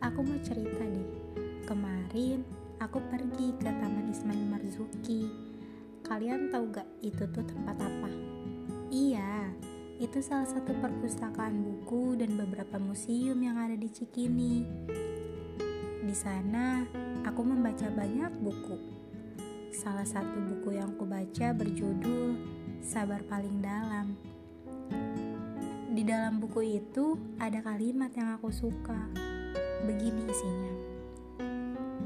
aku mau cerita deh. Kemarin aku pergi ke Taman Ismail Marzuki. Kalian tahu gak itu tuh tempat apa? Iya, itu salah satu perpustakaan buku dan beberapa museum yang ada di Cikini. Di sana, aku membaca banyak buku. Salah satu buku yang aku baca berjudul Sabar Paling Dalam. Di dalam buku itu ada kalimat yang aku suka Begini isinya.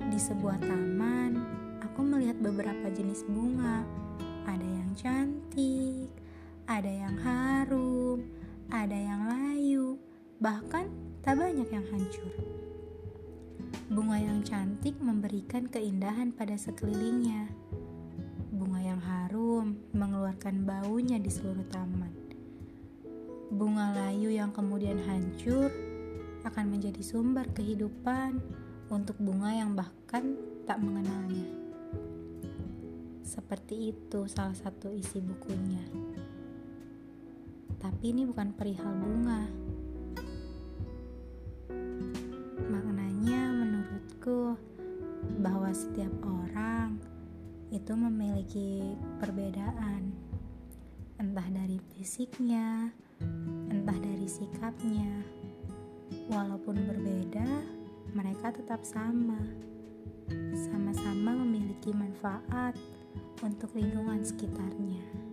Di sebuah taman, aku melihat beberapa jenis bunga. Ada yang cantik, ada yang harum, ada yang layu, bahkan tak banyak yang hancur. Bunga yang cantik memberikan keindahan pada sekelilingnya. Bunga yang harum mengeluarkan baunya di seluruh taman. Bunga layu yang kemudian hancur akan menjadi sumber kehidupan untuk bunga yang bahkan tak mengenalnya. Seperti itu salah satu isi bukunya. Tapi ini bukan perihal bunga. Maknanya menurutku bahwa setiap orang itu memiliki perbedaan. Entah dari fisiknya, entah dari sikapnya. Walaupun berbeda, mereka tetap sama. Sama-sama memiliki manfaat untuk lingkungan sekitarnya.